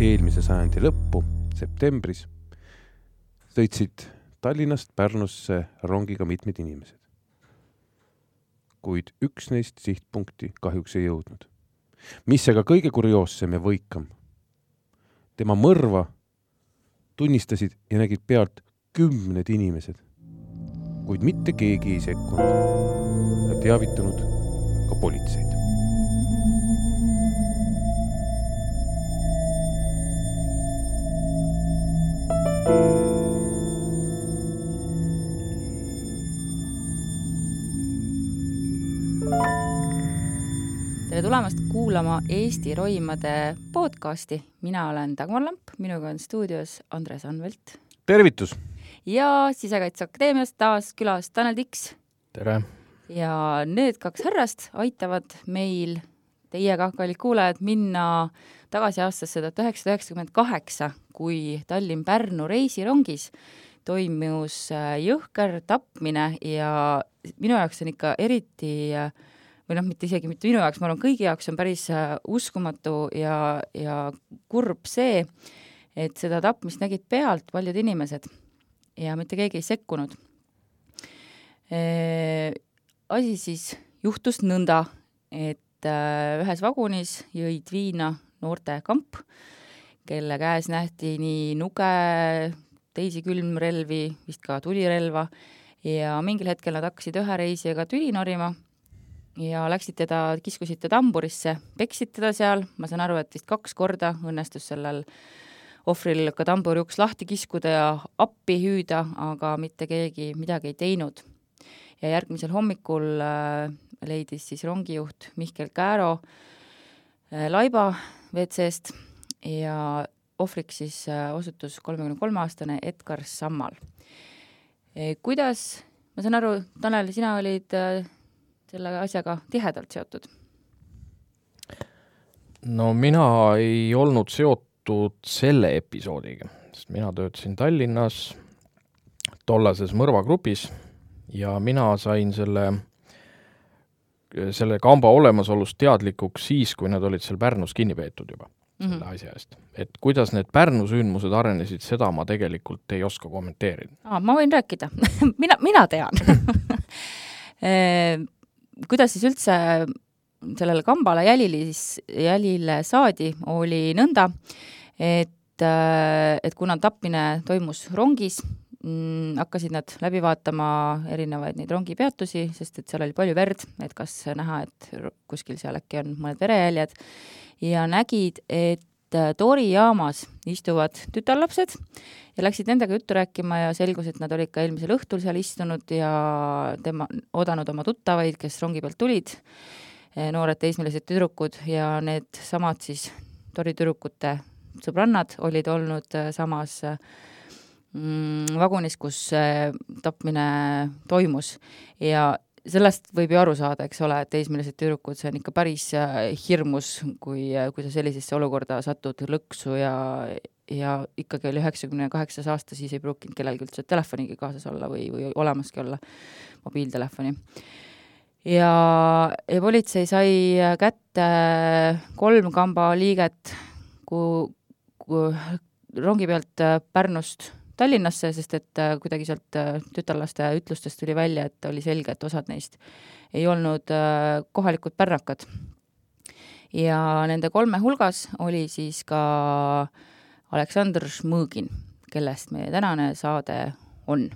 eelmise sajandi lõppu, septembris, sõitsid Tallinnast Pärnusse rongiga mitmed inimesed. kuid üks neist sihtpunkti kahjuks ei jõudnud. mis aga kõige kurioossem ja võikam, tema mõrva tunnistasid ja nägid pealt kümned inimesed, kuid mitte keegi ei sekkunud ja teavitanud ka politseid. Kuulama Eesti roimade podcasti. mina olen Dagmar Lamp, minuga on stuudios Andres Anvelt tervitus! ja Sisekaitseakadeemiast taas külas Tanel Tiks. tere! ja need kaks härrast aitavad meil teiega, kallid kuulajad, minna tagasi aastasse tuhat üheksasada üheksakümmend kaheksa, kui Tallinn-Pärnu reisirongis toimus äh, jõhker tapmine ja minu jaoks on ikka eriti äh, või noh, mitte isegi mitte minu jaoks, ma arvan, kõigi jaoks on päris äh, uskumatu ja, ja kurb see, et seda tapmist nägid pealt paljud inimesed ja mitte keegi ei sekkunud e,. asi siis juhtus nõnda, et äh, ühes vagunis jõid viina noortekamp, kelle käes nähti nii nuge, teisi külmrelvi, vist ka tulirelva ja mingil hetkel nad hakkasid ühe reisijaga tüli norima ja läksid teda, kiskusid ta tamburisse, peksid teda seal, ma saan aru, et vist kaks korda õnnestus sellel ohvril ka tamburi uks lahti kiskuda ja appi hüüda, aga mitte keegi midagi ei teinud. ja järgmisel hommikul äh, leidis siis rongijuht Mihkel Kääro äh, laiba WC-st ja ohvriks siis äh, osutus kolmekümne kolme aastane Edgar Sammal kuidas, ma saan aru, Tanel, sina olid selle asjaga tihedalt seotud? no mina ei olnud seotud selle episoodiga, sest mina töötasin Tallinnas tollases mõrvagrupis ja mina sain selle, selle kamba olemasolust teadlikuks siis, kui nad olid seal Pärnus kinni peetud juba selle mm -hmm. asja eest. et kuidas need Pärnu sündmused arenesid, seda ma tegelikult ei oska kommenteerida. aa, ma võin rääkida mina, mina tean kuidas siis üldse sellele kambale jälile siis, jälile saadi, oli nõnda, et, et kuna tapmine toimus rongis, mm, hakkasid nad läbi vaatama erinevaid neid rongipeatusi, sest et seal oli palju verd, et kas näha, et kuskil seal äkki on mõned verejäljed, ja nägid, et Tori jaamas istuvad tütarlapsed ja läksid nendega juttu rääkima ja selgus, et nad olid ka eelmisel õhtul seal istunud ja tema, oodanud oma tuttavaid, kes rongi pealt tulid, noored teismelised tüdrukud ja needsamad siis Tori tüdrukute sõbrannad olid olnud samas mm, vagunis, kus tapmine toimus. Ja sellest võib ju aru saada, eks ole, et teismelised tüdrukud, see on ikka päris hirmus, kui, kui sa sellisesse olukorda satud lõksu ja, ja ikkagi oli üheksakümne kaheksas aasta, siis ei pruukinud kellelgi üldse telefonigi kaasas olla või, või olemaski olla mobiiltelefoni. ja, ja politsei sai kätte kolm kamba liiget, kui, kui rongi pealt Pärnust Tallinnasse, sest et äh, kuidagi sealt äh, tütarlaste ütlustest tuli välja, et oli selge, et osad neist ei olnud äh, kohalikud pärnakad. ja nende kolme hulgas oli siis ka Aleksandr Šmõgin, kellest meie tänane saade on.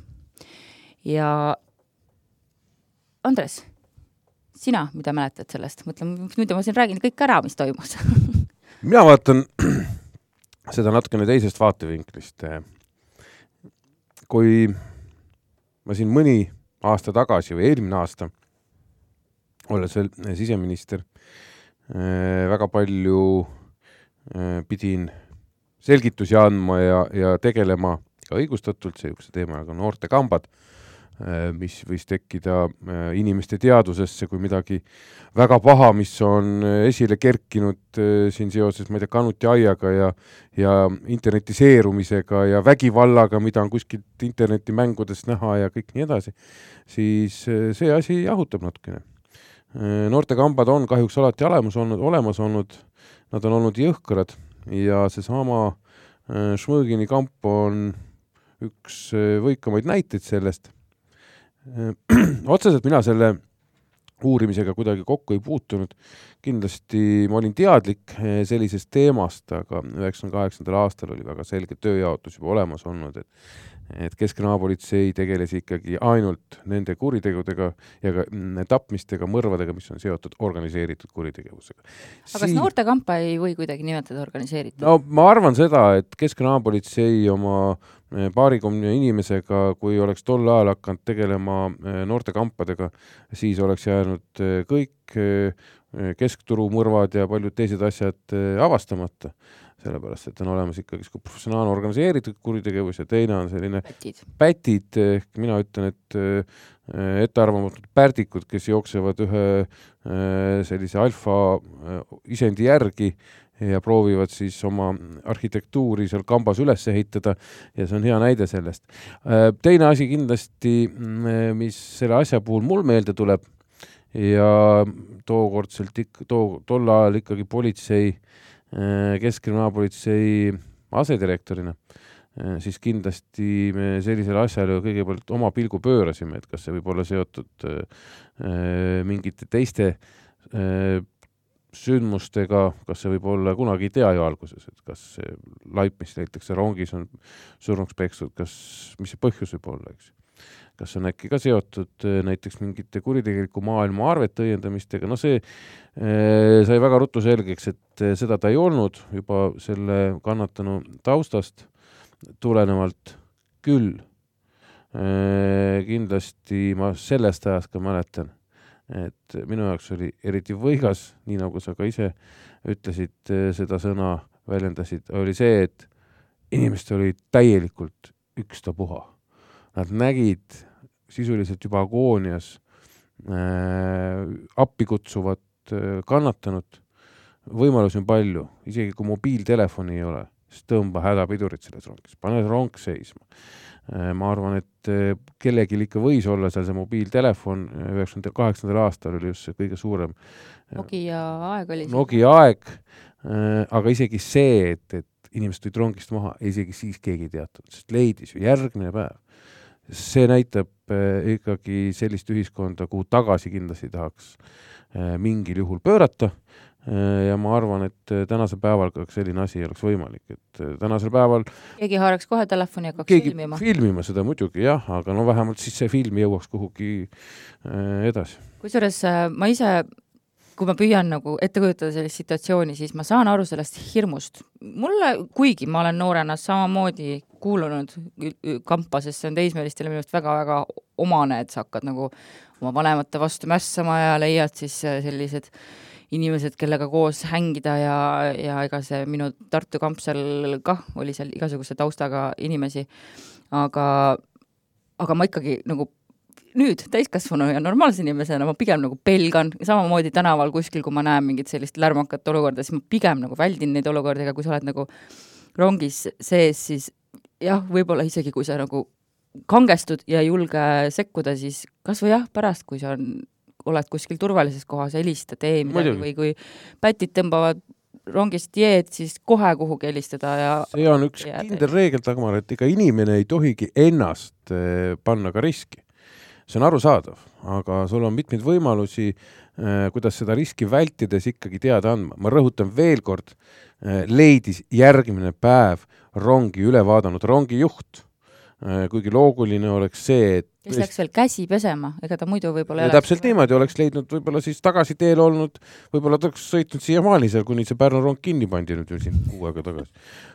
ja Andres, sina, mida mäletad sellest, mõtle, muidu ma siin räägin kõik ära, mis toimus mina vaatan seda natukene teisest vaatevinklist kui ma siin mõni aasta tagasi või eelmine aasta olles veel siseminister, väga palju pidin selgitusi andma ja, ja tegelema ka õigustatult, see teema on noortekambad mis võis tekkida äh, inimeste teadvusesse kui midagi väga paha, mis on äh, esile kerkinud siin seoses, ma ei tea, kanutiaiaga ja ja internetiseerumisega ja vägivallaga, mida on kuskilt internetimängudest näha ja kõik nii edasi, siis see asi jahutab natukene. noortekambad on kahjuks alati olemas olnud, olemas olnud, nad on olnud jõhkrad ja seesama Šmõgini kamp on üks võikamaid näiteid sellest otseselt mina selle uurimisega kuidagi kokku ei puutunud. kindlasti ma olin teadlik eh, sellisest teemast, aga üheksakümne kaheksandal aastal oli väga selge tööjaotus juba olemas olnud, et et Keskkriminaalpolitsei tegeles ikkagi ainult nende kuritegudega ja ka mm, tapmistega, mõrvadega, mis on seotud organiseeritud kuritegevusega. aga Siin... kas noortekampa ei või kuidagi nimetada organiseeritud? no ma arvan seda, et Keskkriminaalpolitsei oma paarikümne inimesega, kui oleks tol ajal hakanud tegelema eh, noortekampadega, siis oleks jäänud eh, kõik keskturumõrvad ja paljud teised asjad avastamata. Sellepärast et on olemas ikkagi professionaalne organiseeritud kuritegevus ja teine on selline pätid, pätid, ehk mina ütlen, et ettearvamatud pärdikud, kes jooksevad ühe sellise alfa isendi järgi ja proovivad siis oma arhitektuuri seal kambas üles ehitada ja see on hea näide sellest. teine asi kindlasti, mis selle asja puhul mul meelde tuleb ja tookordselt ikka, too, tol ajal ikkagi politsei äh, Äh, Keskkriminaalpolitsei asedirektorina, äh, siis kindlasti me sellisele asjale kõigepealt oma pilgu pöörasime, et kas see võib olla seotud äh, mingite teiste sündmustega, kas see võib olla, kunagi ei tea ju alguses, et kas see laip, mis leitakse rongis, on surnuks pekstud, kas, mis see põhjus võib olla, eks kas on äkki ka seotud äh, näiteks mingite kuritegeliku maailma arvete õiendamistega, no see äh, sai väga ruttu selgeks, et äh, seda ta ei olnud juba selle kannatanu taustast tulenevalt küll. kindlasti ma sellest ajast ka mäletan, et minu jaoks oli eriti võigas, nii nagu sa ka ise ütlesid, seda sõna väljendasid, oli see, et inimestel oli täielikult ükstapuha nad nägid sisuliselt juba agoonias äh, appi kutsuvat äh, kannatanut, võimalusi on palju, isegi kui mobiiltelefoni ei ole, siis tõmba hädapidurit selles rongis, pane rong seisma. Ma arvan, et äh, kellelgi ikka võis olla seal see mobiiltelefon, üheksakümne kaheksandal aastal oli just see kõige suurem äh, Nokia aeg oli Nokia aeg. Äh,, aga isegi see, et, et inimesed tulid rongist maha, isegi siis keegi ei teadnud, sest leidis ju järgmine päev. See näitab ikkagi sellist ühiskonda, kuhu tagasi kindlasti tahaks mingil juhul pöörata ja ma arvan, et tänasel päeval ka selline asi ei oleks võimalik, et tänasel päeval keegi haaraks kohe telefoni ja hakkaks keegi filmima. filmima seda muidugi jah, aga no vähemalt siis see film jõuaks kuhugi edasi. kusjuures ma ise kui ma püüan nagu ette kujutada sellist situatsiooni, siis ma saan aru sellest hirmust. mulle, kuigi ma olen noorena samamoodi kuulunud kampa, sest see on teismelistele minu arust väga-väga omane, et sa hakkad nagu oma vanemate vastu mässama ja leiad siis äh, sellised inimesed, kellega koos hängida ja, ja ega see minu Tartu kamp seal kah oli seal igasuguse taustaga inimesi, aga, aga ma ikkagi nagu nüüd täiskasvanu ja normaalse inimesena ma pigem nagu pelgan, samamoodi tänaval kuskil, kui ma näen mingit sellist lärmakat olukorda, siis ma pigem nagu väldin neid olukordi, aga kui sa oled nagu rongis sees, siis jah, võib-olla isegi kui sa nagu kangestud ja ei julge sekkuda, siis kas või jah, pärast, kui sa on, oled kuskil turvalises kohas, helista, tee midagi Muidugi. või kui pätid tõmbavad rongist jeed, siis kohe kuhugi helistada ja see on üks kindel reegel, Dagmar, et ega inimene ei tohigi ennast eh, panna ka riski see on arusaadav, aga sul on mitmeid võimalusi, äh, kuidas seda riski vältides ikkagi teada andma. ma rõhutan veel kord, äh, leidis järgmine päev rongi üle vaadanud rongijuht kuigi loogiline oleks see, et kes läks veel käsi pesema, ega ta muidu võib-olla täpselt või... niimoodi, oleks leidnud võib-olla siis tagasiteel olnud, võib-olla ta oleks sõitnud siiamaani seal, kuni see Pärnu rong kinni pandi nüüd ju siin kuu aega tagasi.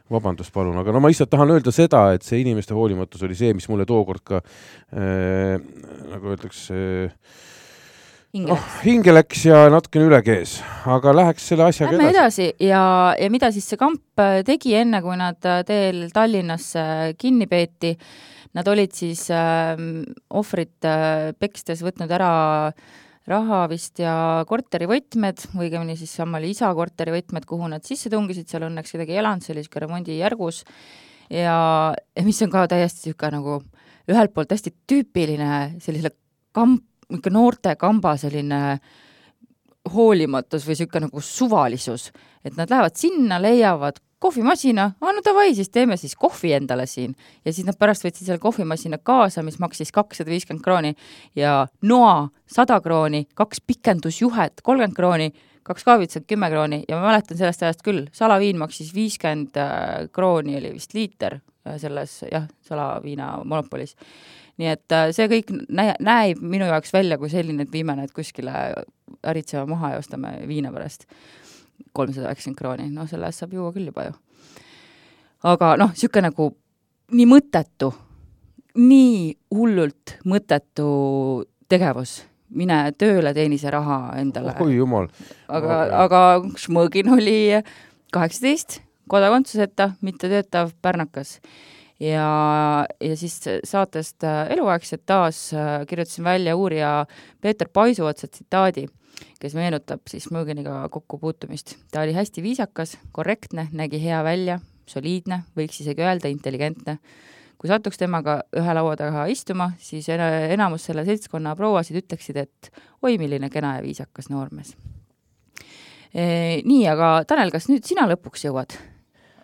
vabandust, palun, aga no ma lihtsalt tahan öelda seda, et see inimeste hoolimatus oli see, mis mulle tookord ka äh, nagu öeldakse äh, hinge noh läks, hinge läks ja natukene üle kees, aga läheks selle asjaga Lähme edasi. edasi ja, ja mida siis see kamp äh, tegi enne, kui nad äh, teel Tallinnasse äh, kinni peeti, nad olid siis äh, ohvrit äh, pekstes võtnud ära raha vist ja korterivõtmed, õigemini siis sama oli isa korterivõtmed, kuhu nad sisse tungisid, seal õnneks kedagi ei elanud, see oli niisugune remondijärgus ja, mis on ka täiesti niisugune nagu ühelt poolt hästi tüüpiline sellisele kamp, niisugune noorte kamba selline hoolimatus või niisugune nagu suvalisus, et nad lähevad sinna, leiavad kohvimasina, aa no davai, siis teeme siis kohvi endale siin. ja siis nad pärast võtsid selle kohvimasina kaasa, mis maksis kakssada viiskümmend krooni ja noa sada krooni, kaks pikendusjuhet kolmkümmend krooni, kaks kaabitsat kümme krooni ja ma mäletan sellest ajast küll, salaviin maksis viiskümmend äh, krooni oli vist liiter äh, selles jah, salaviina monopolis. nii et äh, see kõik näe-, näib minu jaoks välja kui selline, et viime need kuskile äritsema maha ja ostame viina pärast kolmsada üheksakümmend krooni, noh selle eest saab juua küll juba ju. aga noh, niisugune nagu nii mõttetu, nii hullult mõttetu tegevus, mine tööle, teeni see raha endale. oi jumal, aga Okei., aga Šmõgin oli kaheksateist, kodakondsuseta, mittetöötav pärnakas. ja, ja siis saatest Eluaegset taas äh, kirjutasin välja uurija Peeter Paisuotsa tsitaadi, kes meenutab siis Šmõginiga kokkupuutumist. ta oli hästi viisakas, korrektne, nägi hea välja, soliidne, võiks isegi öelda intelligentne kui satuks temaga ühe laua taga istuma, siis ena- enamus selle seltskonna prouasid ütleksid, et oi, milline kena ja viisakas noormees. nii, aga Tanel, kas nüüd sina lõpuks jõuad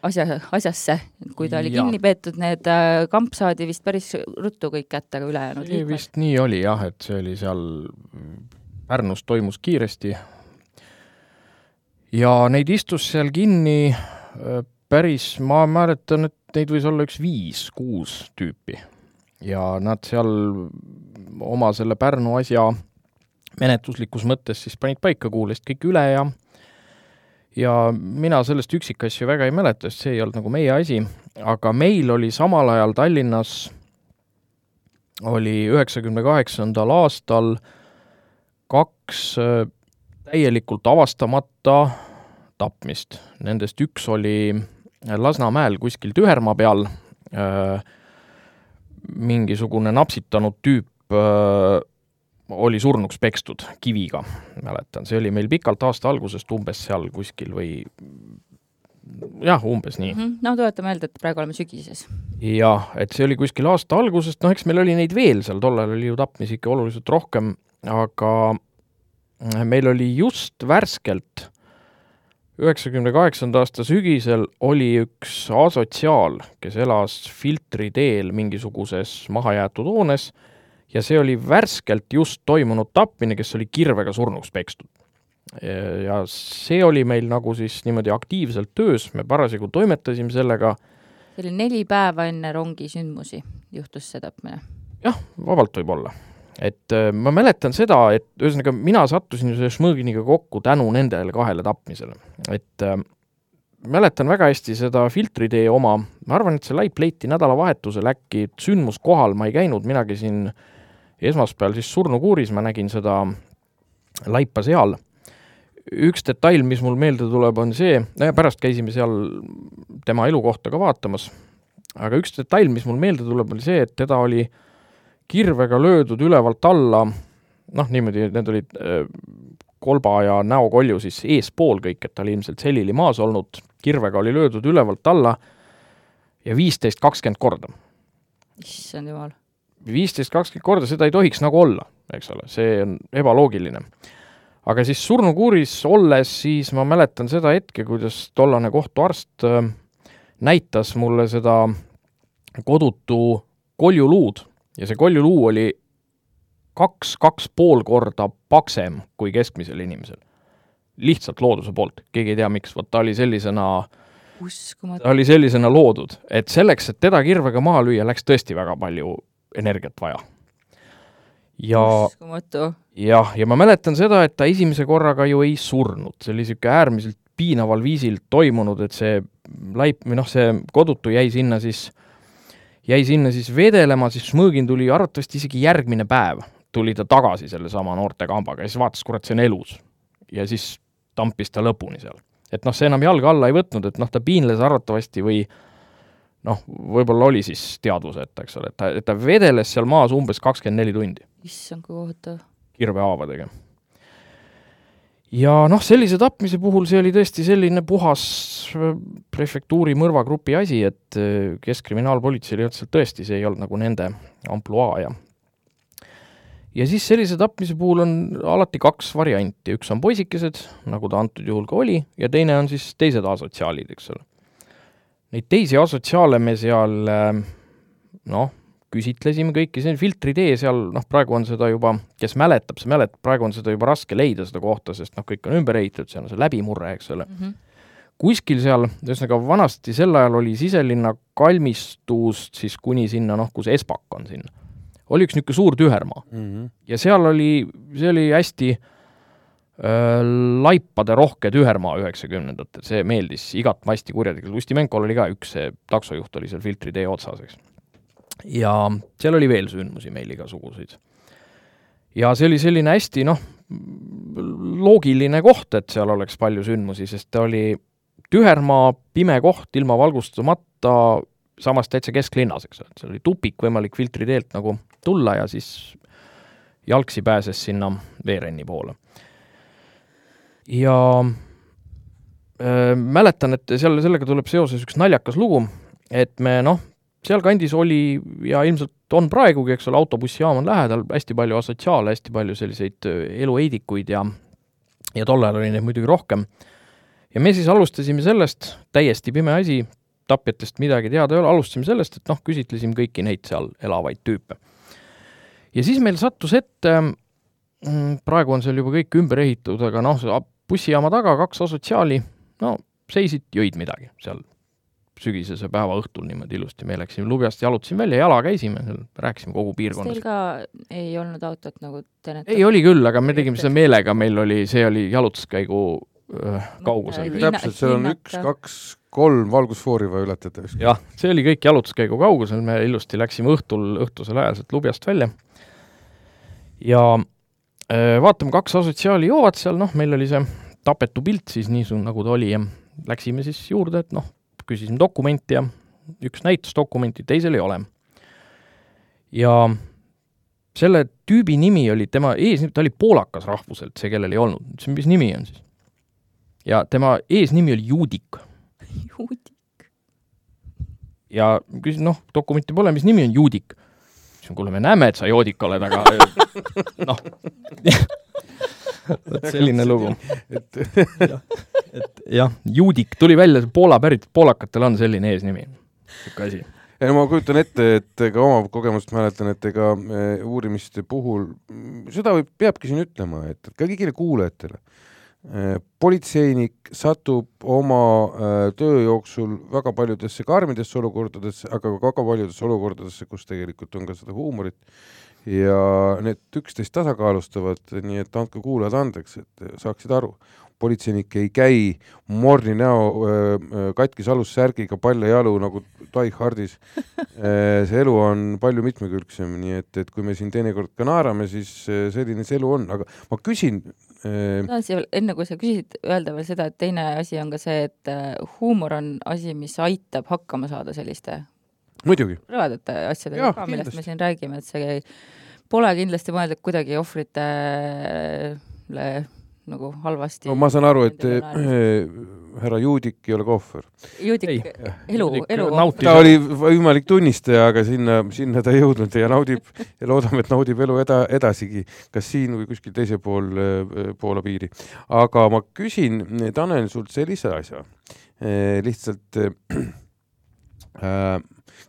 asja, asjasse, kui ta oli Jaa. kinni peetud, need äh, kamp saadi vist päris ruttu kõik kätte, aga ülejäänud liikmed. vist nii oli jah, et see oli seal Pärnus toimus kiiresti. Ja neid istus seal kinni äh, päris, ma mäletan, et neid võis olla üks viis-kuus tüüpi. Ja nad seal oma selle Pärnu asja menetluslikus mõttes siis panid paika, kuulasid kõik üle ja ja mina sellest üksikasju väga ei mäleta, sest see ei olnud nagu meie asi, aga meil oli samal ajal Tallinnas oli üheksakümne kaheksandal aastal kaks äh, täielikult avastamata tapmist. Nendest üks oli Lasnamäel kuskil Tühermaa peal äh, mingisugune napsitanud tüüp äh, oli surnuks pekstud kiviga, mäletan, see oli meil pikalt aasta algusest umbes seal kuskil või jah, umbes nii. Mhm. no tuletame meelde, et praegu oleme sügises. jah, et see oli kuskil aasta algusest, noh eks meil oli neid veel seal, tollal oli ju tapmisi ikka oluliselt rohkem, aga meil oli just värskelt üheksakümne kaheksanda aasta sügisel oli üks asotsiaal, kes elas Filtri teel mingisuguses mahajäetud hoones ja see oli värskelt just toimunud tapmine, kes oli kirvega surnuks pekstud. ja see oli meil nagu siis niimoodi aktiivselt töös, me parasjagu toimetasime sellega see oli neli päeva enne rongi sündmusi juhtus see tapmine. jah, vabalt võib olla. Et äh, ma mäletan seda, et ühesõnaga mina sattusin selle Šmõginiga kokku tänu nendele kahele tapmisele, et äh, mäletan väga hästi seda filtritee oma, ma arvan, et see laip leiti nädalavahetusel äkki sündmuskohal, ma ei käinud, mina käisin esmaspäeval siis surnukuuris, ma nägin seda laipa seal. üks detail, mis mul meelde tuleb, on see, pärast käisime seal tema elukohta ka vaatamas, aga üks detail, mis mul meelde tuleb, oli see, et teda oli kirvega löödud ülevalt alla, noh niimoodi, need olid äh, kolba ja näokolju siis eespool kõik, et ta oli ilmselt selili maas olnud, kirvega oli löödud ülevalt alla ja viisteist, kakskümmend korda issand jumal. viisteist, kakskümmend korda, seda ei tohiks nagu olla, eks ole, see on ebaloogiline. aga siis surnukuuris olles, siis ma mäletan seda hetke, kuidas tollane kohtuarst äh, näitas mulle seda kodutu koljuluud ja see koljuluu oli kaks, kaks pool korda paksem kui keskmisel inimesel. lihtsalt looduse poolt, keegi ei tea, miks, vot ta oli sellisena uskumatu. ta oli sellisena loodud, et selleks, et teda kirvega maha lüüa, läks tõesti väga palju energiat vaja. ja jah, ja ma mäletan seda, et ta esimese korraga ju ei surnud, see oli niisugune äärmiselt piinaval viisil toimunud, et see laip või noh, see kodutu jäi sinna siis, jäi sinna siis vedelema, siis Šmõgin tuli arvatavasti isegi järgmine päev tuli ta tagasi sellesama noortekambaga ja siis vaatas, kurat, see on elus. ja siis tampis ta lõpuni seal. et noh, see enam jalga alla ei võtnud, et noh, ta piinles arvatavasti või noh, võib-olla oli siis teadvuseta, eks ole, et ta, et ta vedeles seal maas umbes kakskümmend neli tundi issand, kui kohutav. kirvehaavadega. Ja noh, sellise tapmise puhul see oli tõesti selline puhas äh, prefektuuri mõrvagrupi asi, et äh, Keskkriminaalpolitseil ei olnud seal tõesti, see ei olnud nagu nende ampluaa ja ja siis sellise tapmise puhul on alati kaks varianti, üks on poisikesed, nagu ta antud juhul ka oli, ja teine on siis teised asotsiaalid, eks ole. Neid teisi asotsiaale me seal äh, noh, küsitlesime kõiki, see filtritee seal, noh, praegu on seda juba, kes mäletab, see mäletab, praegu on seda juba raske leida, seda kohta, sest noh, kõik on ümber ehitatud, seal on see läbimurre, eks ole mm. -hmm. kuskil seal, ühesõnaga vanasti sel ajal oli siselinna kalmistust siis kuni sinna, noh, kus Espak on sinna, oli üks niisugune suur tühermaa mm. -hmm. ja seal oli, see oli hästi äh, laipade rohke tühermaa üheksakümnendatel, see meeldis igat masti kurjategijale, Ustimenkol oli ka üks, see taksojuht oli seal filtritee otsas, eks ja seal oli veel sündmusi meil igasuguseid. ja see oli selline hästi noh, loogiline koht, et seal oleks palju sündmusi, sest ta oli tühermaa, pime koht, ilma valgustamata, samas täitsa kesklinnas, eks ole, et seal oli tupik võimalik filtri teelt nagu tulla ja siis jalgsi pääses sinna veerenni poole. ja äh, mäletan, et seal, sellega tuleb seoses üks naljakas lugu, et me noh, sealkandis oli ja ilmselt on praegugi, eks ole, autobussijaam on lähedal, hästi palju asotsiaale, hästi palju selliseid elueidikuid ja ja tol ajal oli neid muidugi rohkem. ja me siis alustasime sellest, täiesti pime asi, tapjatest midagi teada ei ole, alustasime sellest, et noh, küsitlesime kõiki neid seal elavaid tüüpe. ja siis meil sattus ette, mm, praegu on seal juba kõik ümber ehitatud, aga noh, bussijaama taga kaks asotsiaali, no seisid, jõid midagi seal sügisese päeva õhtul niimoodi ilusti, me läksime Lubjast, jalutasime välja, jala käisime seal, rääkisime kogu piirkonnas. Teil ka ei olnud autot nagu Tenet? ei, oli küll, aga me tegime seda meelega, meil oli, see oli jalutuskäigu äh, kaugusel. täpselt, seal on üks, kaks, kolm valgusfoori vaja ületada. jah, see oli kõik jalutuskäigu kaugusel, me ilusti läksime õhtul, õhtusel ajal sealt Lubjast välja ja äh, vaatame, kaks asotsiaali joovad seal, noh, meil oli see tapetu pilt siis nii, nagu ta oli ja läksime siis juurde, et noh, küsisime dokumenti ja üks näitas dokumenti, teisel ei ole. ja selle tüübi nimi oli, tema eesnimi, ta oli poolakas rahvuselt, see, kellel ei olnud. ütlesin, mis nimi on siis? ja tema eesnimi oli Juudik. Juudik. ja küsin, noh, dokumenti pole, mis nimi on Juudik? ütlesin, kuule, me näeme, et sa joodik oled, aga noh vot selline lugu. et et jah, juudik tuli välja, Poola pärit, poolakatel on selline eesnimi, niisugune asi. Ei no ma kujutan ette, et ka oma kogemust mäletan, et ega eh, uurimiste puhul, seda võib, peabki siin ütlema, et ka kõigile kuulajatele, eh, politseinik satub oma eh, töö jooksul väga paljudesse karmidesse olukordadesse, aga ka väga paljudesse olukordadesse, kus tegelikult on ka seda huumorit ja need üksteist tasakaalustavad, nii et andke kuulajad andeks, et saaksid aru. politseinik ei käi morni näo katkis alussärgiga paljajalu nagu Die Hardis. see elu on palju mitmekülgsem, nii et, et kui me siin teinekord ka naerame, siis selline see elu on, aga ma küsin siia veel, enne kui sa küsid, öelda veel seda, et teine asi on ka see, et huumor on asi, mis aitab hakkama saada selliste. Rõvedate asjadega ka, millest me siin räägime, et see pole kindlasti mõeldud kuidagi ohvritele nagu halvasti. no ma saan aru, et äh, härra Juudik ei ole ka ohver. Juudik, elu, elu. ta oli võimalik tunnistaja, aga sinna, sinna ta ei jõudnud ja naudib ja loodame, et naudib elu eda-, edasigi, kas siin või kuskil teisel pool äh, Poola piiri. aga ma küsin, Tanel, sult sellise asja äh, lihtsalt äh,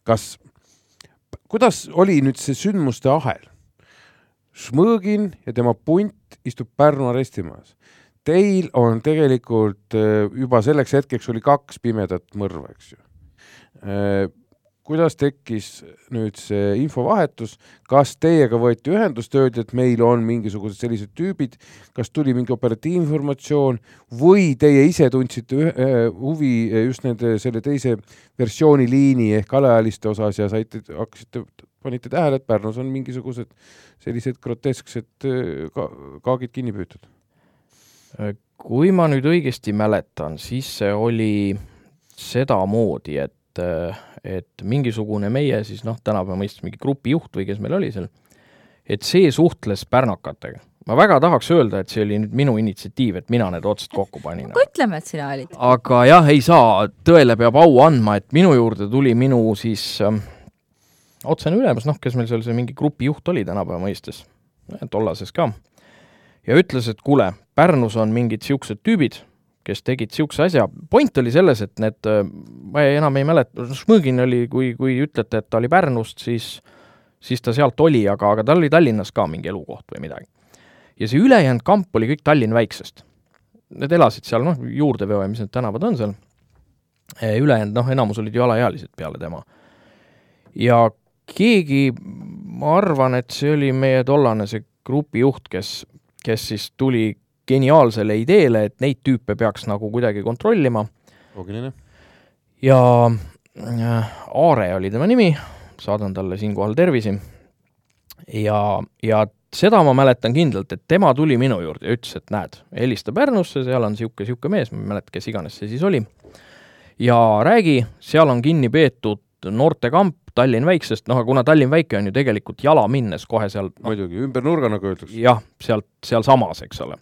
kas, kuidas oli nüüd see sündmuste ahel? Šmõgin ja tema punt istub Pärnu arestimajas. Teil on tegelikult äh, juba selleks hetkeks oli kaks pimedat mõrva, eks ju. Kuidas tekkis nüüd see infovahetus, kas teiega võeti ühendust, öeldi, et meil on mingisugused sellised tüübid, kas tuli mingi operatiivinformatsioon? Või teie ise tundsite äh, huvi just nende, selle teise versiooni liini ehk alaealiste osas ja saite, hakkasite panite tähele, et Pärnus on mingisugused sellised grotesksed äh, ka kaagid kinni püütud? kui ma nüüd õigesti mäletan, siis see oli sedamoodi, et, et mingisugune meie siis noh, tänapäeva mõistes mingi grupijuht või kes meil oli seal, et see suhtles pärnakatega. ma väga tahaks öelda, et see oli nüüd minu initsiatiiv, et mina need otsad kokku panin. aga ütleme, et sina olid. aga jah, ei saa, tõele peab au andma, et minu juurde tuli minu siis ähm, otsene ülemus, noh, kes meil seal see mingi grupijuht oli tänapäeva mõistes, tollases ka, ja ütles, et kuule, Pärnus on mingid niisugused tüübid, kes tegid niisuguse asja, point oli selles, et need, ma ei, enam ei mäleta, Šmõgin oli, kui, kui ütlete, et ta oli Pärnust, siis siis ta sealt oli, aga, aga tal oli Tallinnas ka mingi elukoht või midagi. ja see ülejäänud kamp oli kõik Tallinna väiksest. Need elasid seal, noh, juurdeveo ja mis need tänavad on seal, ülejäänud, noh, enamus olid ju alaealised peale tema. ja keegi, ma arvan, et see oli meie tollane see grupijuht, kes, kes siis tuli geniaalsele ideele, et neid tüüpe peaks nagu kuidagi kontrollima loogiline. ja äh, Aare oli tema nimi, saadan talle siinkohal tervisi, ja, ja seda ma mäletan kindlalt, et tema tuli minu juurde ja ütles, et näed, helista Pärnusse, seal on niisugune, niisugune mees, ma ei mäleta, kes iganes see siis oli, ja räägi, seal on kinni peetud noortekamp Tallinn väiksest, noh, kuna Tallinn väike on ju tegelikult jala minnes kohe seal no, muidugi, ümber nurga, nagu öeldakse. jah, sealt, sealsamas, eks ole.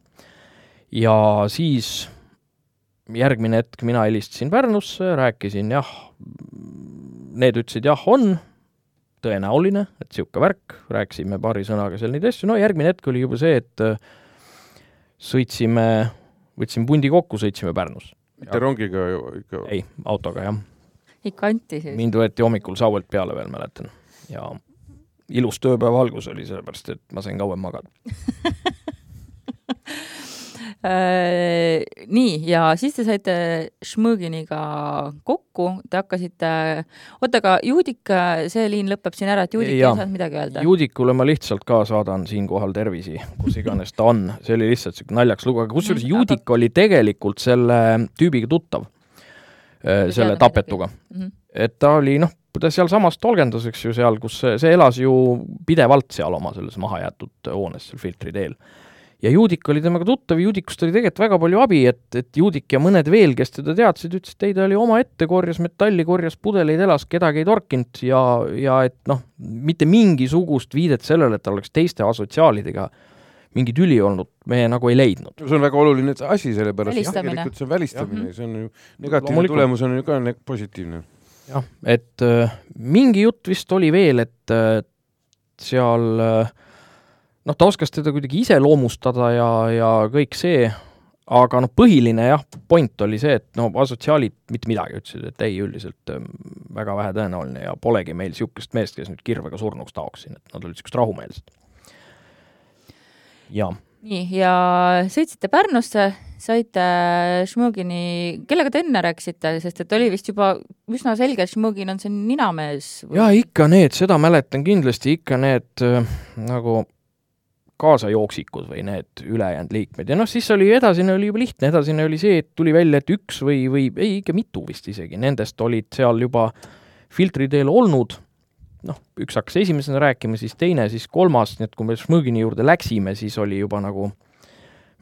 Ja siis järgmine hetk mina helistasin Pärnusse, rääkisin jah, need ütlesid jah, on tõenäoline, et niisugune värk, rääkisime paari sõnaga seal neid asju, no järgmine hetk oli juba see, et äh, sõitsime, võtsime pundi kokku, sõitsime Pärnusse. mitte rongiga ikka. ei, autoga jah. ikka anti siis. mind võeti hommikul Sauelt peale veel, mäletan. ja ilus tööpäeva algus oli, sellepärast et ma sain kauem magada. Äh, nii, ja siis te saite Šmõginiga kokku, te hakkasite, oota, aga Juudik, see liin lõpeb siin ära, et Juudik ei saanud midagi öelda? Juudikule ma lihtsalt ka saadan siinkohal tervisi, kus iganes ta on, see oli lihtsalt niisugune naljakas lugu, aga kusjuures Mhm, Juudik oli tegelikult selle tüübiga tuttav, selle teadnud tapetuga. Mhm. et ta oli noh, ta sealsamas tolgendas, eks ju, seal, kus see, see elas ju pidevalt seal oma selles mahajäetud hoones seal Filtri teel. Ja Juudik oli temaga tuttav, Juudikust oli tegelikult väga palju abi, et, et Juudik ja mõned veel, kes teda teadsid, ütlesid, et ei, ta oli omaette, korjas metalli, korjas pudeleid, elas, kedagi ei torkinud ja, ja et noh, mitte mingisugust viidet sellele, et ta oleks teiste asotsiaalidega mingi tüli olnud, me nagu ei leidnud. see on väga oluline asi, sellepärast et tegelikult see on välistamine, see on ju negatiivne Loomulikult. tulemus on ju ka ne- positiivne. jah, et äh, mingi jutt vist oli veel, et äh, seal äh, noh, ta oskas teda kuidagi iseloomustada ja, ja kõik see, aga noh, põhiline jah, point oli see, et no asotsiaalid mitte midagi ütlesid, et ei, üldiselt äh, väga vähe tõenäoline ja polegi meil niisugust meest, kes nüüd kirvega surnuks taoks siin, et nad olid niisugused rahumeelsed. jaa nii, ja sõitsite Pärnusse, saite Šmõgini, kellega te enne rääkisite, sest et oli vist juba üsna selge, et Šmõgin on see ninamees. jaa, ikka need, seda mäletan kindlasti, ikka need äh, nagu kaasajooksikud või need ülejäänud liikmed. Ja noh, siis oli edasine oli juba lihtne, edasine oli see, et tuli välja, et üks või, või ei, ikka mitu vist isegi, nendest olid seal juba filtri teel olnud, noh, üks hakkas esimesena rääkima, siis teine, siis kolmas, nii et kui me Šmõgini juurde läksime, siis oli juba nagu,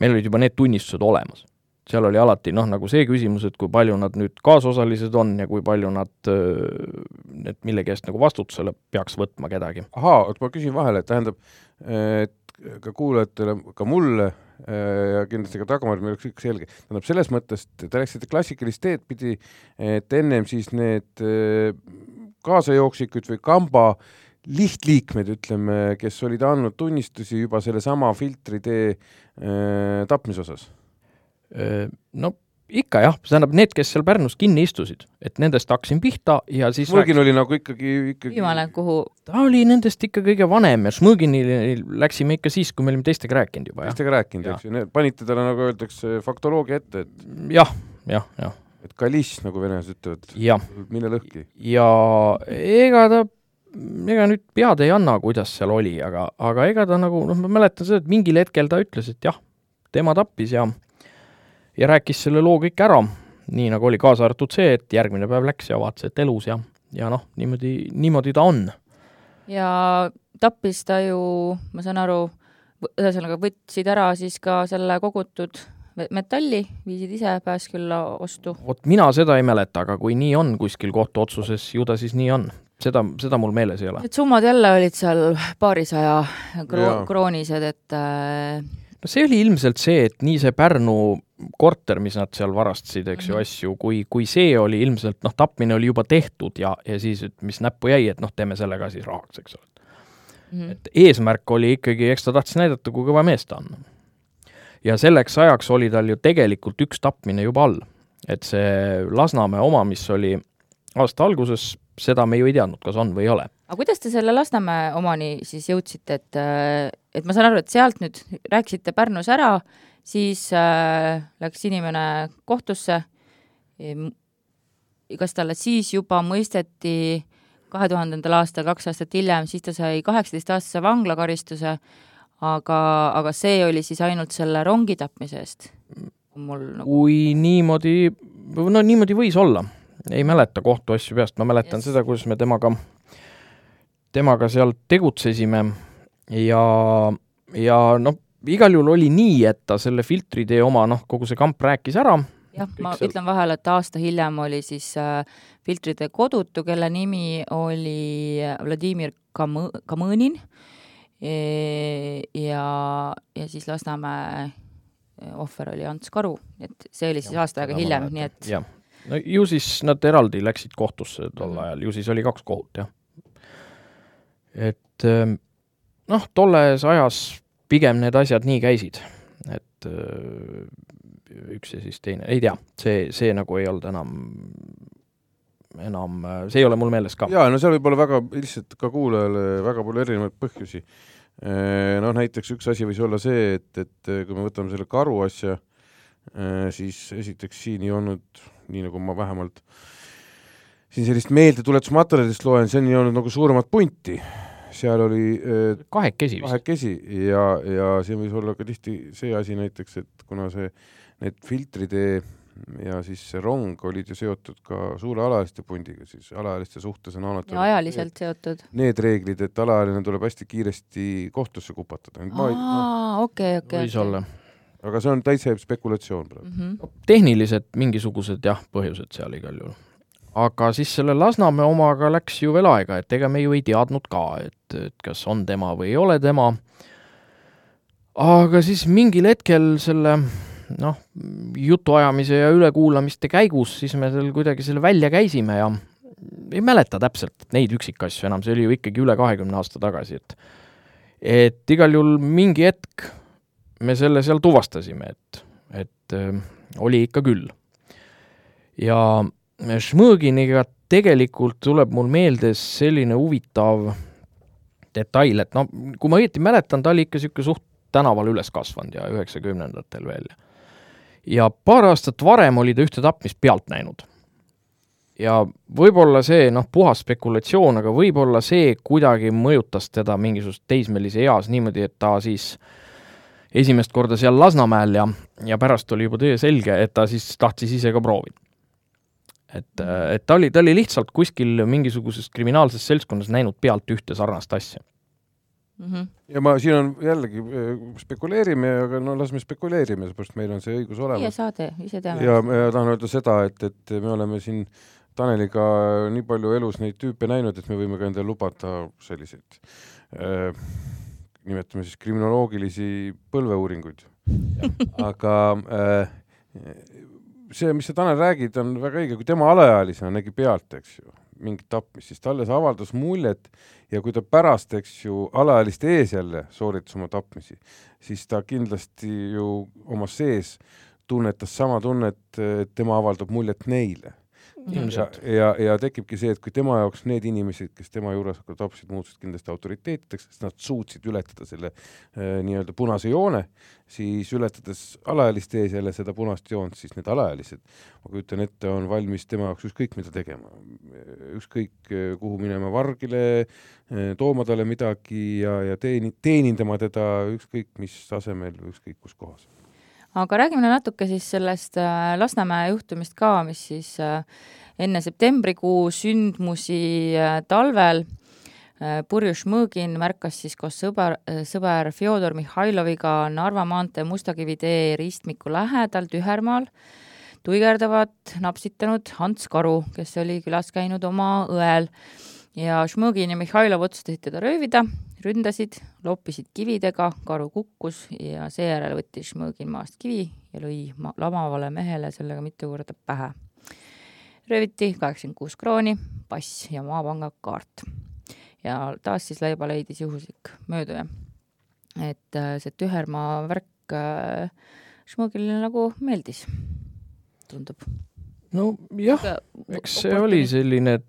meil olid juba need tunnistused olemas. Seal oli alati noh, nagu see küsimus, et kui palju nad nüüd kaasosalised on ja kui palju nad, need millegi eest nagu vastutusele peaks võtma kedagi. ahaa, ma küsin vahele, et tähendab, et ka kuulajatele, ka mulle äh, ja kindlasti ka Dagmarile oleks kõik selge, tähendab selles mõttes, te läksite klassikalist teed pidi, et ennem siis need äh, kaasajooksikud või kamba lihtliikmed, ütleme, kes olid andnud tunnistusi juba sellesama filtri tee äh, tapmise osas. no ikka jah, tähendab need, kes seal Pärnus kinni istusid, et nendest hakkasin pihta ja siis Smõgin oli nagu ikkagi, ikkagi viimane, kuhu, ta oli nendest ikka kõige vanem ja Šmõgini läksime ikka siis, kui me olime teistega rääkinud juba jah. teistega rääkinud, eks ju, panite talle nagu öeldakse faktoloogia ette, et, jah, jah, jah, et kaliss, nagu venelased ütlevad, mine lõhki. ja ega ta, ega nüüd pead ei anna, kuidas seal oli, aga, aga ega ta nagu, noh, ma mäletan seda, et mingil hetkel ta ütles, et jah, tema tappis ja ja rääkis selle loo kõik ära, nii nagu oli, kaasa arvatud see, et järgmine päev läks ja vaatas, et elus ja, ja noh, niimoodi, niimoodi ta on. ja tappis ta ju, ma saan aru, ühesõnaga võtsid ära siis ka selle kogutud metalli, viisid ise Pääskülla ostu. vot mina seda ei mäleta, aga kui nii on kuskil kohtuotsuses, ju ta siis nii on. seda, seda mul meeles ei ole. Need summad jälle olid seal paarisaja kro kroonised, et äh, no see oli ilmselt see, et nii see Pärnu korter, mis nad seal varastasid, eks ju, Mhm. asju, kui, kui see oli ilmselt, noh, tapmine oli juba tehtud ja, ja siis, et mis näppu jäi, et noh, teeme selle ka siis rahaks, eks ole. mm, et eesmärk oli ikkagi, eks ta tahtis näidata, kui kõva mees ta on. ja selleks ajaks oli tal ju tegelikult üks tapmine juba all. et see Lasnamäe oma, mis oli aasta alguses, seda me ju ei teadnud, kas on või ei ole. aga kuidas te selle Lasnamäe omani siis jõudsite, et, et ma saan aru, et sealt nüüd rääkisite Pärnus ära, siis äh, läks inimene kohtusse. kas talle siis juba mõisteti kahe tuhandendal aastal, kaks aastat hiljem, siis ta sai kaheksateistaastase vanglakaristuse, aga, aga see oli siis ainult selle rongi tapmise eest? mul nagu kui niimoodi, no niimoodi võis olla. ei mäleta kohtuasju peast, ma mäletan Yes. seda, kuidas me temaga, temaga seal tegutsesime ja, ja noh, igal juhul oli nii, et ta selle filtritee oma, noh, kogu see kamp rääkis ära, jah, ma seal- ütlen vahele, et aasta hiljem oli siis äh, filtrite kodutu, kelle nimi oli Vladimir Kamõ-, Kamõnin. E, ja, ja siis Lasnamäe ohver oli Ants Karu, et see oli siis aasta aega hiljem, nii et jah, no ju siis nad eraldi läksid kohtusse tol Mhm. ajal, ju siis oli kaks kohut, jah. et ähm, noh, tolles ajas pigem need asjad nii käisid, et öö, üks ja siis teine, ei tea, see, see nagu ei olnud enam, enam, see ei ole mul meeles ka. jaa, no seal võib olla väga, lihtsalt ka kuulajale väga palju erinevaid põhjusi. Noh, näiteks üks asi võis olla see, et, et kui me võtame selle karu asja, siis esiteks siin ei olnud, nii nagu ma vähemalt siin sellist meeldetuletusmaterjalist loen, see on ei olnud nagu suuremat punti. Seal oli äh, kahekesi vist. kahekesi ja, ja siin võis olla ka tihti see asi näiteks, et kuna see, need filtritee ja siis see rong olid ju seotud ka suure alaealiste pundiga, siis alaealiste suhtes on alati ja ajaliselt seotud. need reeglid, et alaealine tuleb hästi kiiresti kohtusse kupatada. aa, okei, okei. võis olla. aga see on täitsa spekulatsioon praegu. Mhm. tehnilised mingisugused jah, põhjused seal igal juhul. Aga siis selle Lasnamäe omaga läks ju veel aega, et ega me ju ei teadnud ka, et, et kas on tema või ei ole tema. aga siis mingil hetkel selle noh, jutuajamise ja ülekuulamiste käigus siis me seal kuidagi selle välja käisime ja ei mäleta täpselt neid üksikasju enam, see oli ju ikkagi üle kahekümne aasta tagasi, et et igal juhul mingi hetk me selle seal tuvastasime, et, et äh, oli ikka küll. ja Šmõginiga tegelikult tuleb mul meelde selline huvitav detail, et noh, kui ma õieti mäletan, ta oli ikka niisugune suht tänaval üles kasvanud ja üheksakümnendatel veel. ja paar aastat varem oli ta ühte tapmist pealt näinud. ja võib-olla see, noh, puhas spekulatsioon, aga võib-olla see kuidagi mõjutas teda mingisuguses teismelise eas niimoodi, et ta siis esimest korda seal Lasnamäel ja, ja pärast oli juba töö selge, et ta siis tahtis ise ka proovida. Et, et ta oli, ta oli lihtsalt kuskil mingisuguses kriminaalses seltskonnas näinud pealt ühte sarnast asja. Mhm. ja ma, siin on jällegi, spekuleerime, aga no las me spekuleerime, seepärast meil on see õigus meie olemas. saade, ise teame. ja ma tahan öelda seda, et, et me oleme siin Taneliga nii palju elus neid tüüpe näinud, et me võime ka endale lubada selliseid äh, nimetame siis kriminoloogilisi põlveuuringuid. aga äh, see, mis sa, Tanel, räägid, on väga õige, kui tema alaealisena nägi pealt, eks ju, mingit tapmist, siis talle see avaldas muljet ja kui ta pärast, eks ju, alaealiste ees jälle sooritas oma tapmisi, siis ta kindlasti ju oma sees tunnetas sama tunnet, et tema avaldab muljet neile ilmselt. ja, ja tekibki see, et kui tema jaoks need inimesed, kes tema juures tapsid, muutusid kindlasti autoriteetideks, sest nad suutsid ületada selle äh, nii-öelda punase joone, siis ületades alaealiste ees jälle seda punast joont, siis need alaealised, ma kujutan ette, on valmis tema jaoks ükskõik mida tegema. ükskõik äh, kuhu minema vargile äh,, tooma talle midagi ja, ja teeni-, teenindama teda ükskõik mis tasemel või ükskõik kus kohas aga räägime natuke siis sellest äh, Lasnamäe juhtumist ka, mis siis äh, enne septembrikuu sündmusi äh, talvel. Purju Šmõgin märkas siis koos sõber, sõber Fjodor Mihhailoviga Narva maantee Mustakivi tee ristmiku lähedal Tühermaal tuigerdavat napsitanud Ants Karu, kes oli külas käinud oma õel. Ja Šmõgin ja Mihhailov otsustasid teda röövida, ründasid, loppisid kividega, karu kukkus ja seejärel võttis Šmõgin maast kivi ja lõi ma-, lamavale mehele sellega mitu korda pähe. rööviti kaheksakümmend kuus krooni, pass ja maapanga kaart. ja taas siis leiba leidis juhuslik mööduja. et äh, see Tühermaa värk äh, Šmõgile nagu meeldis, tundub. nojah, eks see oli selline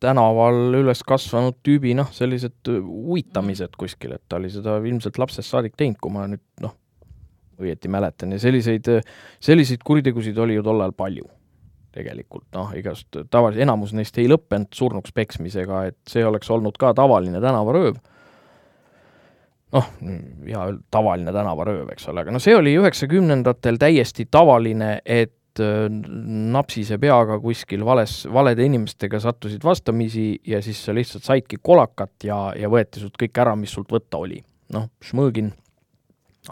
tänaval üles kasvanud tüübi noh, sellised uitamised kuskil, et ta oli seda ilmselt lapsest saadik teinud, kui ma nüüd noh, õieti mäletan ja selliseid, selliseid kuritegusid oli ju tol ajal palju tegelikult, noh, igast tavaliselt, enamus neist ei lõppenud surnuks peksmisega, et see oleks olnud ka tavaline tänavarööv. noh, hea öelda, tavaline tänavarööv, eks ole, aga no see oli üheksakümnendatel täiesti tavaline, et Äh, napsise peaga kuskil vales, valede inimestega sattusid vastamisi ja siis sa lihtsalt saidki kolakat ja, ja võeti sult kõik ära, mis sult võtta oli. noh, Šmõgin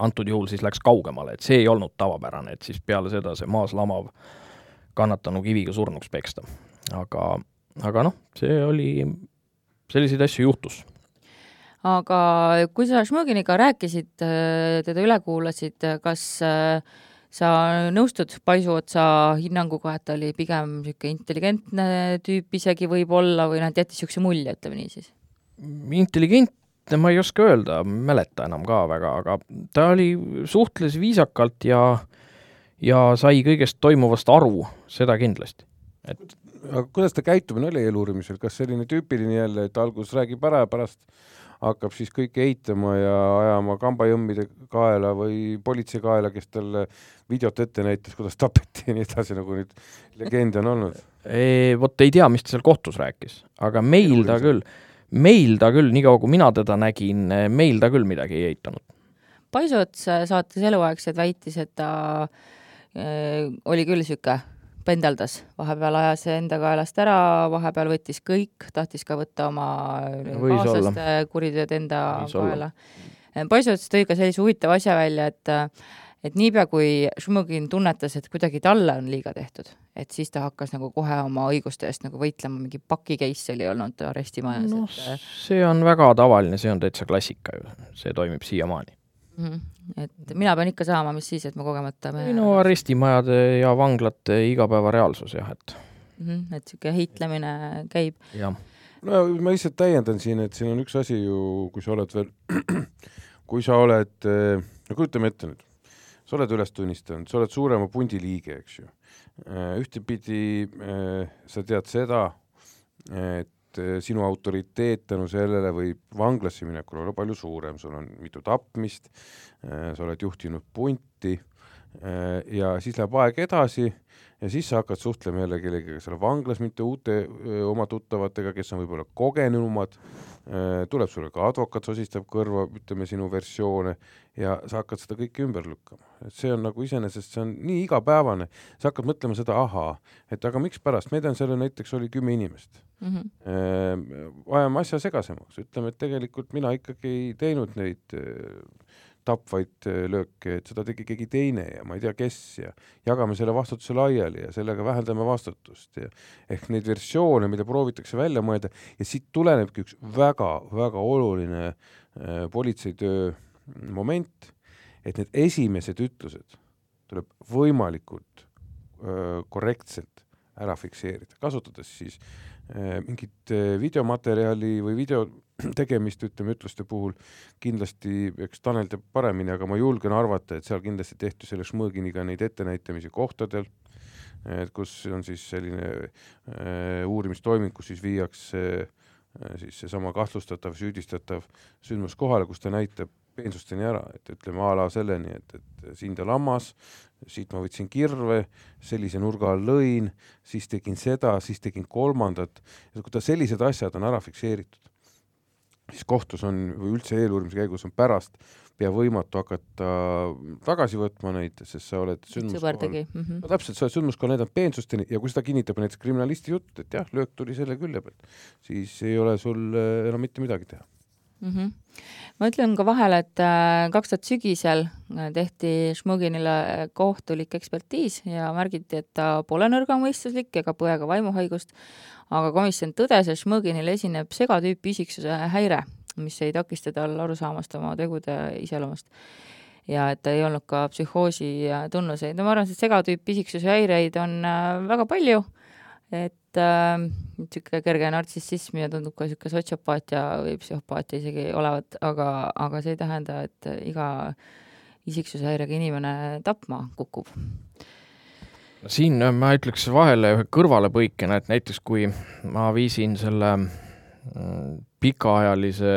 antud juhul siis läks kaugemale, et see ei olnud tavapärane, et siis peale seda see maas lamav kannatanu kiviga surnuks peksta. aga, aga noh, see oli, selliseid asju juhtus aga kui sa Šmõginiga rääkisid, äh, teda üle kuulasid, kas äh, sa nõustud Paisuotsa hinnanguga, et ta oli pigem niisugune intelligentne tüüp isegi võib-olla või noh, et jättis niisuguse mulje, ütleme nii siis? intelligentne ma ei oska öelda, mäleta enam ka väga, aga ta oli, suhtles viisakalt ja ja sai kõigest toimuvast aru, seda kindlasti. et aga kuidas ta käitumine oli eeluurimisel, kas selline tüüpiline jälle, et alguses räägib ära ja pärast hakkab siis kõike eitama ja ajama kambajõmmide kaela või politsei kaela, kes talle videot ette näitas, kuidas tapeti ja nii edasi, nagu nüüd legende on olnud? Vot ei tea, mis ta seal kohtus rääkis, aga meil ta küll, meil ta küll, niikaua kui mina teda nägin, meil ta küll midagi ei eitanud. Paisots saates eluaegselt väitis, et ta äh, oli küll niisugune pendeldas, vahepeal ajas enda kaelast ära, vahepeal võttis kõik, tahtis ka võtta oma kaaslaste kuriteod enda Võis kaela. Poisots tõi ka sellise huvitava asja välja, et et niipea, kui Šmõgin tunnetas, et kuidagi talle on liiga tehtud, et siis ta hakkas nagu kohe oma õiguste eest nagu võitlema, mingi paki case oli olnud arestimajas no, et see on väga tavaline, see on täitsa klassika ju, see toimib siiamaani mm. -hmm. Et mina pean ikka saama, mis siis, et ma kogemata mehe... no arestimajade ja vanglate igapäevareaalsus jah, et mm. -hmm. et niisugune heitlemine käib. no ma lihtsalt täiendan siin, et siin on üks asi ju, kui sa oled veel, kui sa oled, no kujutame ette nüüd, sa oled üles tunnistanud, sa oled suurema pundi liige, eks ju. ühtepidi sa tead seda, et et eh, sinu autoriteet tänu sellele võib vanglasse minekul olla palju suurem, sul on mitu tapmist, eh, sa oled juhtinud punti ja siis läheb aeg edasi ja siis sa hakkad suhtlema jälle kellegagi seal vanglas, mitte uute öö, oma tuttavatega, kes on võib-olla kogenumad, tuleb sulle ka advokaat, sosistab kõrva, ütleme, sinu versioone ja sa hakkad seda kõike ümber lükkama. et see on nagu iseenesest, see on nii igapäevane, sa hakkad mõtlema seda, ahaa, et aga mikspärast, ma tean, seal näiteks oli kümme inimest mm. -hmm. ajame asja segasemaks, ütleme, et tegelikult mina ikkagi ei teinud neid tapvaid lööke, et seda tegi keegi teine ja ma ei tea, kes ja jagame selle vastutuse laiali ja sellega vähendame vastutust ja ehk neid versioone, mida proovitakse välja mõelda ja siit tulenebki üks väga-väga oluline äh, politseitöö moment, et need esimesed ütlused tuleb võimalikult öö, korrektselt ära fikseerida, kasutades siis Äh, mingit äh, videomaterjali või video tegemist, ütleme, ütluste puhul kindlasti, eks Tanel teab paremini, aga ma julgen arvata, et seal kindlasti tehti selle Šmõginiga neid ettenäitamisi kohtadel, et kus on siis selline äh, uurimistoiming, kus siis viiakse äh, siis seesama kahtlustatav, süüdistatav sündmuskohale, kus ta näitab peensusteni ära, et ütleme a la selleni, et, et siin ta lammas, siit ma võtsin kirve, sellise nurga all lõin, siis tegin seda, siis tegin kolmandat. Kui ta sellised asjad on ära fikseeritud, siis kohtus on või üldse eeluurimise käigus on pärast pea võimatu hakata tagasi võtma neid, sest sa oled sündmuskohal mm. -hmm. no täpselt, sa oled sündmuskohal näidanud peensusteni ja kui seda kinnitab näiteks kriminalisti jutt, et jah, löök tuli selle külje pealt, siis ei ole sul äh, enam mitte midagi teha mm. -hmm. ma ütlen ka vahele, et äh, kaks tuhat sügisel äh, tehti Šmoginile kohtulik ekspertiis ja märgiti, et ta pole nõrgamõistuslik ega põe ka vaimuhaigust, aga komisjon tõdes, et Šmoginil esineb segatüüpi isiksuse häire mis ei takista tal aru saamast oma tegude iseloomust. ja et ei olnud ka psühhoosi tunnuseid, no ma arvan, et segatüüpi isiksuse häireid on äh, väga palju, et niisugune äh, kerge nartsissism ja tundub ka niisugune sotsiopaatia või psühhopaatia isegi olevat, aga, aga see ei tähenda, et iga isiksushäirega inimene tapma kukub siin ma ütleks vahele ühe kõrvalepõikena, et näiteks kui ma viisin selle mm, pikaajalise,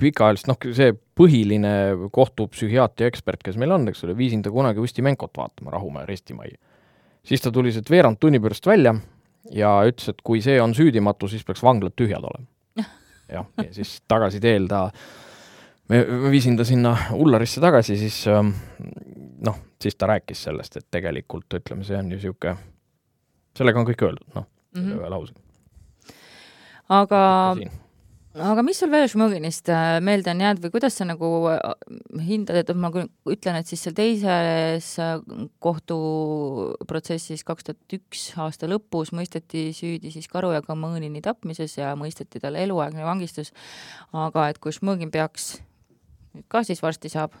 pikaajalist, noh, see põhiline kohtupsühhiaatria ekspert, kes meil on, eks ole, viisin ta kunagi Ustimenkot vaatama Rahumäe arestimajja. siis ta tuli sealt veerand tunni pärast välja ja ütles, et kui see on süüdimatu, siis peaks vanglad tühjad olema. jah, ja siis tagasi teel ta, me, me viisin ta sinna Ullarisse tagasi, siis ähm, noh, siis ta rääkis sellest, et tegelikult ütleme, see on ju niisugune, sellega on kõik öeldud, noh, mm -hmm. ühe lausega. aga aga mis sul veel Šmoginist äh, meelde on jäänud või kuidas sa nagu äh, hindad, et ma ütlen, et siis seal teises äh, kohtuprotsessis kaks tuhat üks aasta lõpus mõisteti süüdi siis Karu ja Kamõõnini tapmises ja mõisteti talle eluaegne vangistus. aga et kui Šmogin peaks, ka siis varsti saab,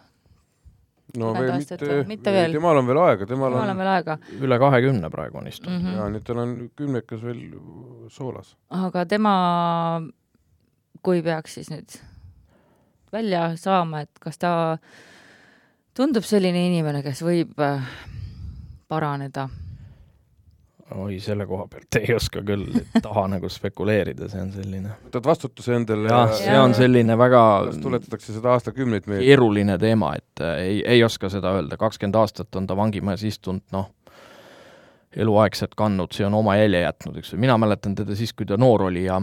no veel mitte, mitte veel. temal on veel aega, temal on, on veel aega. üle kahekümne praegu on istunud mm. -hmm. ja nüüd tal on kümnekas veel soolas. aga tema kui peaks siis nüüd välja saama, et kas ta tundub selline inimene, kes võib äh, paraneda? oi, selle koha pealt ei oska küll, ei taha nagu spekuleerida, see on selline. võtad vastutuse endale jah, see on selline väga tuletatakse seda aastakümneid meelde. keeruline teema, et äh, ei, ei oska seda öelda, kakskümmend aastat on ta vangimajas istunud, noh, eluaegselt kandnud, see on oma jälje jätnud, eks ju, mina mäletan teda siis, kui ta noor oli ja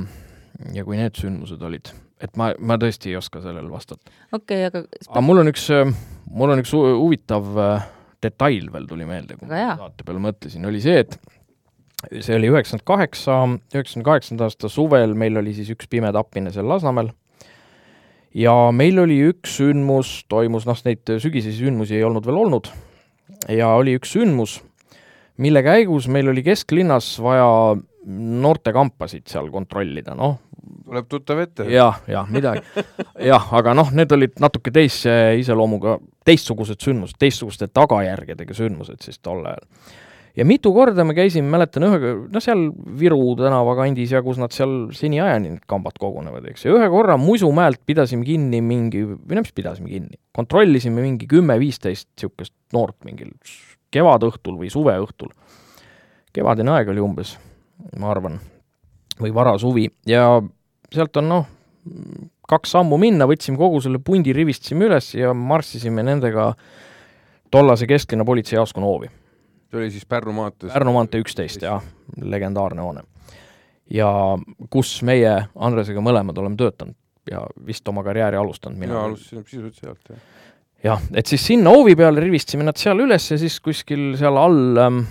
ja kui need sündmused olid, et ma, ma tõesti ei oska sellele vastata. okei okay,, aga aga mul on üks, mul on üks huvitav äh, detail veel tuli meelde, kui ma saate peale mõtlesin, oli see, et see oli üheksakümmend kaheksa, üheksakümne kaheksanda aasta suvel, meil oli siis üks pime tapmine seal Lasnamäel. Ja meil oli üks sündmus, toimus, noh, neid sügisesi sündmusi ei olnud veel olnud, ja oli üks sündmus, mille käigus meil oli kesklinnas vaja noortekampasid seal kontrollida, noh. Tuleb tuttav ette ja,. jah, jah, midagi. jah, aga noh, need olid natuke teise iseloomuga, teistsugused sündmused, teistsuguste tagajärgedega sündmused siis tol ajal. ja mitu korda me käisime, mäletan ühe, no seal Viru tänava kandis ja kus nad seal seniajani need kambad kogunevad, eks, ja ühe korra Musumäelt pidasime kinni mingi, või no mis pidasime kinni, kontrollisime mingi kümme-viisteist niisugust noort mingil kevadõhtul või suveõhtul. kevadine aeg oli umbes ma arvan, või varasuvi ja sealt on noh, kaks sammu minna, võtsime kogu selle pundi, rivistasime üles ja marssisime nendega tollase kesklinna politseijaoskonna hoovi. see oli siis Pärnu maantees? Pärnu maantee üksteist, jah, legendaarne hoone. ja kus meie Andresega mõlemad oleme töötanud ja vist oma karjääri alustanud. mina alustasin sisuliselt sealt, jah. jah, et siis sinna hoovi peale rivistasime nad seal üles ja siis kuskil seal all ähm,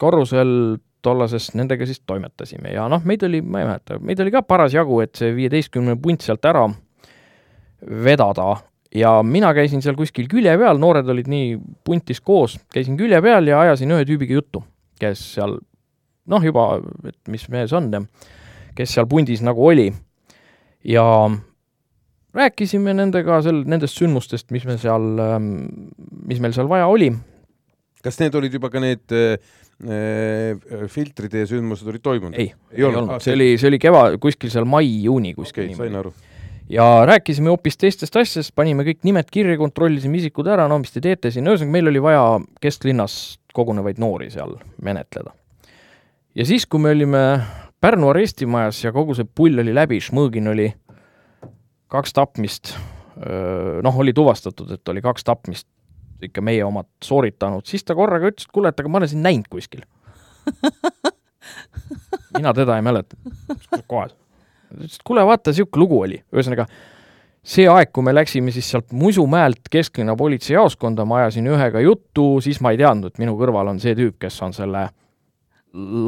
korrusel tollasest nendega siis toimetasime ja noh, meid oli, ma ei mäleta, meid oli ka parasjagu, et see viieteistkümne punt sealt ära vedada ja mina käisin seal kuskil külje peal, noored olid nii puntis koos, käisin külje peal ja ajasin ühe tüübiga juttu, kes seal noh, juba, et mis mees on ja kes seal pundis nagu oli. ja rääkisime nendega sel, nendest sündmustest, mis me seal, mis meil seal vaja oli. kas need olid juba ka need äh, Äh, filtrid ja sündmused olid toimunud? ei, ei olnud, ah, see oli, see oli keva, kuskil seal mai-juuni kuskil okay, sain aru. ja rääkisime hoopis teistest asjadest, panime kõik nimed kirja, kontrollisime isikud ära, no mis te teete siin, ühesõnaga meil oli vaja kesklinnas kogunevaid noori seal menetleda. ja siis, kui me olime Pärnu arestimajas ja kogu see pull oli läbi, Šmõgin oli kaks tapmist, noh, oli tuvastatud, et oli kaks tapmist ikka meie omad sooritanud, siis ta korraga ütles, et kuule, et aga ma olen sind näinud kuskil. Mina teda ei mäleta, kohas. ta ütles, et kuule, vaata, niisugune lugu oli, ühesõnaga see aeg, kui me läksime siis sealt Musumäelt kesklinna politseijaoskonda, ma ajasin ühega juttu, siis ma ei teadnud, et minu kõrval on see tüüp, kes on selle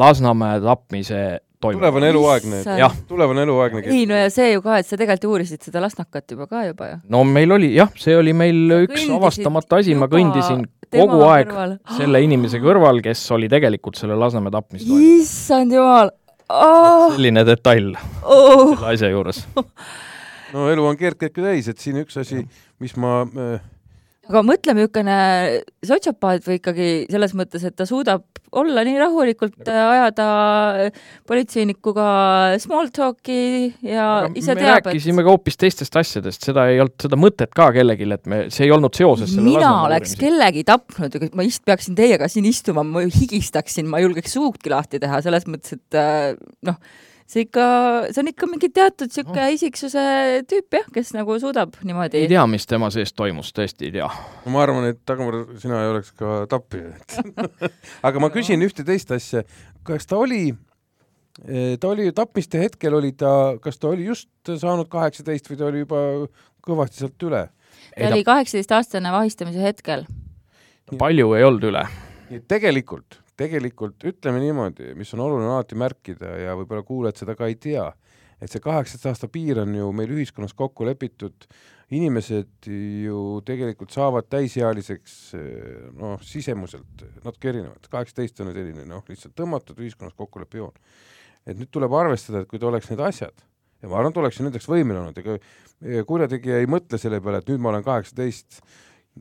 Lasnamäe tapmise toimunud. tulevane eluaegne, jah, tulevane eluaegne ei no ja see ju ka, et sa tegelikult uurisid seda lasnakat juba ka juba ju. no meil oli jah, see oli meil üks kõndisid avastamata asi, ma kõndisin kogu aeg kõrval. selle inimese kõrval, kes oli tegelikult selle Lasnamäe tapmise toimunud. issand jumal oh, selline detail oh. selle asja juures. no elu on keerdkäike täis, et siin üks asi, mis ma äh, aga mõtle, niisugune sotsiopaat või ikkagi selles mõttes, et ta suudab olla nii rahulikult äh, ajada politseinikuga small talk'i ja ise me teab, rääkisime ka hoopis teistest asjadest, seda ei olnud seda mõtet ka kellelgi, et me, see ei olnud seoses selle mina oleks uurimisega. kellegi tapnud, ma ist-, peaksin teiega siin istuma, ma higistaksin, ma ei julgeks suudki lahti teha, selles mõttes, et äh, noh, see ikka, see on ikka mingi teatud niisugune isiksuse tüüp jah, kes nagu suudab niimoodi ei tea, mis tema sees toimus, tõesti ei tea. ma arvan, et Dagmar, sina ei oleks ka tappija et aga ma küsin ühte teist asja, kas ta oli, ta oli tapmiste hetkel oli ta, kas ta oli just saanud kaheksateist või ta oli juba kõvasti sealt üle? ta oli kaheksateistaastane vahistamise hetkel. palju ei olnud üle. nii et tegelikult, tegelikult ütleme niimoodi, mis on oluline alati märkida ja võib-olla kuulajad seda ka ei tea, et see kaheksateist aasta piir on ju meil ühiskonnas kokku lepitud, inimesed ju tegelikult saavad täisealiseks noh, sisemuselt natuke erinevalt, kaheksateist on selline noh, lihtsalt tõmmatud ühiskonnas kokkuleppe joon. et nüüd tuleb arvestada, et kui ta oleks need asjad ja ma arvan, et oleks nendeks võimeline olnud, ega kurjategija ei mõtle selle peale, et nüüd ma olen kaheksateist,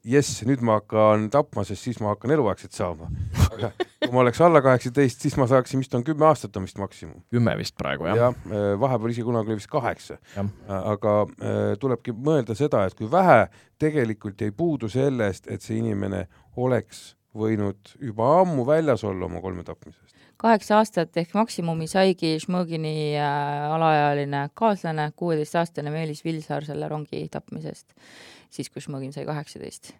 jess, nüüd ma hakkan tapma, sest siis ma hakkan eluaegset saama. aga kui ma oleks alla kaheksateist, siis ma saaksin vist on kümme aastat on vist maksimum. kümme vist praegu, jah. jah, vahepeal isegi kunagi oli vist kaheksa. Aga äh, tulebki mõelda seda, et kui vähe tegelikult jäi puudu sellest, et see inimene oleks võinud juba ammu väljas olla oma kolme tapmisest. Kaheksa aastat ehk maksimumi saigi Šmõgini äh, alaealine kaaslane, kuueteistaastane Meelis Vilsaar selle rongi tapmisest, siis kui Šmõgin sai kaheksateist.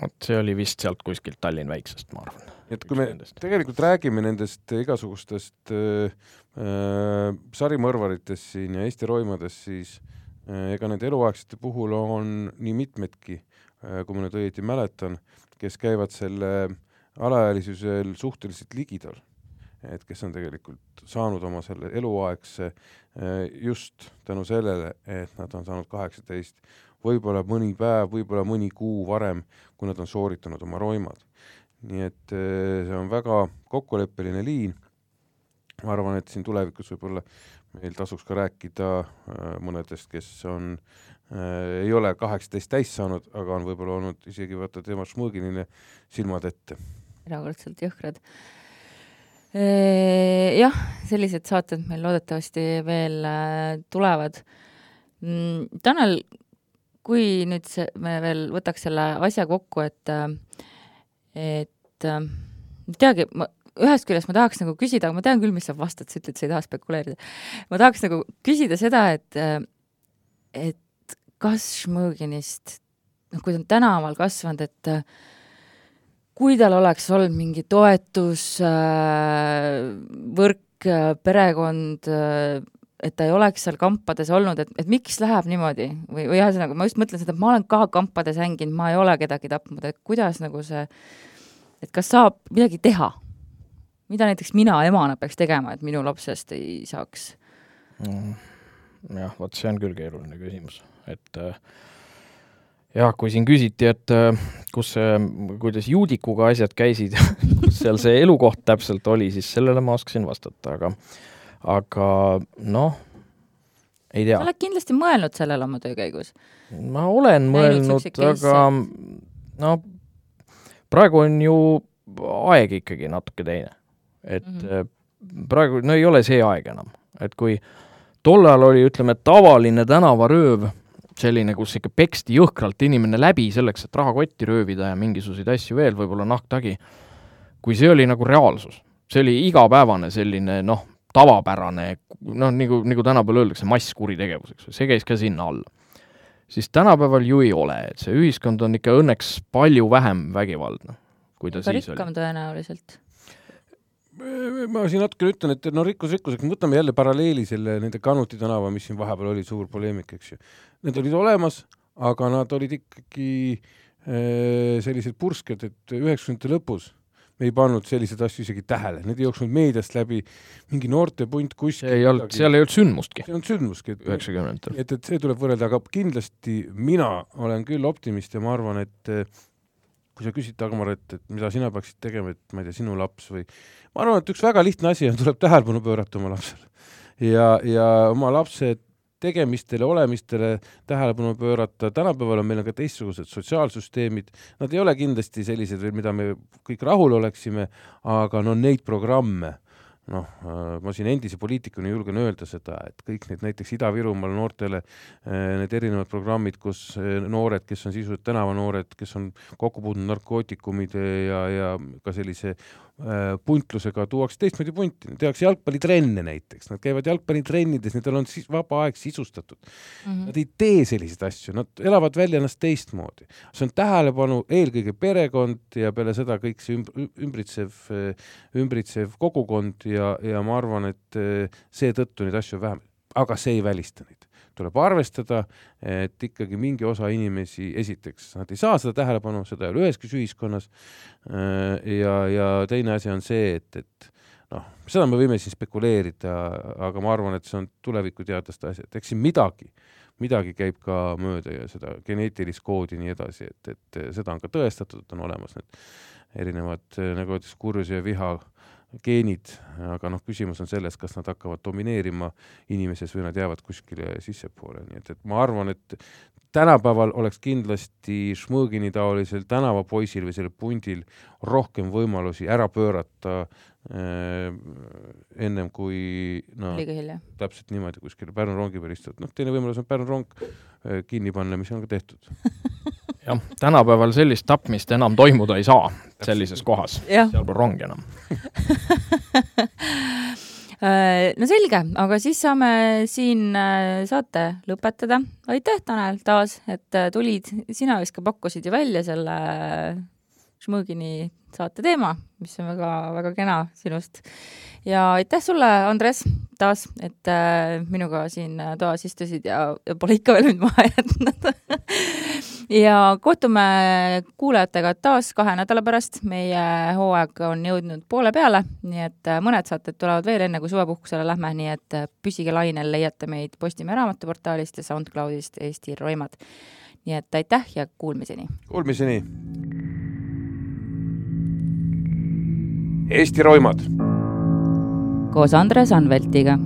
vot see oli vist sealt kuskilt Tallinn väiksest, ma arvan. et kui me tegelikult räägime nendest igasugustest äh, äh, sarimõrvaritest siin ja Eesti roimadest, siis äh, ega nende eluaegsete puhul on nii mitmedki äh,, kui ma nüüd õieti mäletan, kes käivad selle alaealisusel suhteliselt ligidal. Et kes on tegelikult saanud oma selle eluaegse äh, just tänu sellele, et nad on saanud kaheksateist, võib-olla mõni päev, võib-olla mõni kuu varem, kui nad on sooritanud oma roimad nii et äh, see on väga kokkuleppeline liin. ma arvan, et siin tulevikus võib-olla meil tasuks ka rääkida äh, mõnedest, kes on ei ole kaheksateist täis saanud, aga on võib-olla olnud isegi vaata teema Šmõginile silmad ette. erakordselt jõhkrad. Jah, sellised saated meil loodetavasti veel äh, tulevad. Tanel, kui nüüd see, me veel võtaks selle asja kokku, et äh, et äh, ei teagi, ma ühest küljest ma tahaks nagu küsida, aga ma tean küll, mis sa vastad, sa ütled, sa ei taha spekuleerida. ma tahaks nagu küsida seda, et, et kas Šmõginist, noh, kui ta on tänaval kasvanud, et kui tal oleks olnud mingi toetusvõrk äh,, perekond äh,, et ta ei oleks seal kampades olnud, et, et miks läheb niimoodi või, või ühesõnaga, ma just mõtlen seda, et ma olen ka kampades hänginud, ma ei ole kedagi tapnud, et kuidas nagu see, et kas saab midagi teha? mida näiteks mina emana peaks tegema, et minu lapsest ei saaks mm.? jah, vot see on küll keeruline küsimus, et äh, jah, kui siin küsiti, et äh, kus see, kuidas juudikuga asjad käisid kus seal see elukoht täpselt oli, siis sellele ma oskasin vastata, aga aga noh, ei tea. sa oled kindlasti mõelnud sellele oma töö käigus? ma olen mõelnud, aga no praegu on ju aeg ikkagi natuke teine. et mm -hmm. praegu, no ei ole see aeg enam, et kui tollal oli, ütleme, tavaline tänavarööv, selline, kus ikka peksti jõhkralt inimene läbi selleks, et rahakotti röövida ja mingisuguseid asju veel, võib-olla nahktagi, kui see oli nagu reaalsus, see oli igapäevane selline noh, tavapärane, noh, nagu, nagu tänapäeval öeldakse, masskuritegevus, eks ju, see käis ka sinna alla. siis tänapäeval ju ei ole, et see ühiskond on ikka õnneks palju vähem vägivaldne, kui ta ka siis rikkam oli. tõenäoliselt. ma siin natukene ütlen, et no rikkus rikkuseks, võtame jälle paralleeli selle nende Kanuti tänava, mis siin vahepeal oli suur poleemik, eks ju. Need olid olemas, aga nad olid ikkagi äh, sellised pursked, et üheksakümnendate lõpus me ei pannud selliseid asju isegi tähele, need ei jooksnud meediast läbi, mingi noortepunt kuskil. ei olnud, seal ei olnud sündmustki. ei olnud sündmustki. üheksakümnendatel. et, et see tuleb võrrelda, aga kindlasti mina olen küll optimist ja ma arvan, et kui sa küsid, Dagmar, et, et mida sina peaksid tegema, et ma ei tea, sinu laps või ma arvan, et üks väga lihtne asi on, tuleb tähelepanu pöörata oma lapsele. ja, ja oma lapse tegemistele, olemistele tähelepanu pöörata, tänapäeval on meil ka teistsugused sotsiaalsüsteemid, nad ei ole kindlasti sellised veel, mida me kõik rahul oleksime, aga no neid programme noh, äh, ma siin endise poliitikuna julgen öelda seda, et kõik need näiteks Ida-Virumaal noortele äh, need erinevad programmid, kus äh, noored, kes on sisuliselt tänavanoored, kes on kokku puutunud narkootikumide ja, ja ka sellise puntlusega tuuakse teistmoodi punti, tehakse jalgpallitrenne näiteks, nad käivad jalgpallitrennides, nendel on siis vaba aeg sisustatud mm. -hmm. Nad ei tee selliseid asju, nad elavad välja ennast teistmoodi. see on tähelepanu eelkõige perekond ja peale seda kõik see ümbritsev, ümbritsev kogukond ja, ja ma arvan, et äh, seetõttu neid asju on vähem, aga see ei välista neid. Tuleb arvestada, et ikkagi mingi osa inimesi, esiteks, nad ei saa seda tähelepanu, seda ei ole üheski ühiskonnas, äh, ja, ja teine asi on see, et, et noh, seda me võime siin spekuleerida, aga ma arvan, et see on tulevikuteadlaste asi, et eks siin midagi, midagi käib ka mööda ja seda geneetilist koodi ja nii edasi, et, et seda on ka tõestatud, on olemas need erinevad, nagu öeldakse, kurjuse ja viha äh, geenid, aga noh, küsimus on selles, kas nad hakkavad domineerima inimeses või nad jäävad kuskile sissepoole, nii et, et ma arvan, et tänapäeval oleks kindlasti Šmõgini taolisel tänavapoisil või sellel pundil rohkem võimalusi ära pöörata äh, ennem kui no, täpselt niimoodi kuskile Pärnu rongi peal istuda, noh, teine võimalus on Pärnu rong äh, kinni panna, mis on ka tehtud jah, tänapäeval sellist tapmist enam toimuda ei saa sellises kohas, seal pole rongi enam. Äh, no selge, aga siis saame siin äh, saate lõpetada. aitäh, Tanel, taas, et äh, tulid, sina vist ka pakkusid ju välja selle Šmõgini saate teema, mis on väga-väga kena sinust. ja aitäh sulle, Andres, taas, et äh, minuga siin toas istusid ja, ja pole ikka veel mind maha jätnud ja kohtume kuulajatega taas kahe nädala pärast, meie hooaeg on jõudnud poole peale, nii et äh, mõned saated tulevad veel enne, kui suvepuhkusele lähme, nii et äh, püsige lainel, leiate meid Postimehe raamatuportaalist ja SoundCloudist Eesti Roimad. nii et aitäh ja kuulmiseni! Kuulmiseni! Eesti Roimad. Koos Andres Anveltiga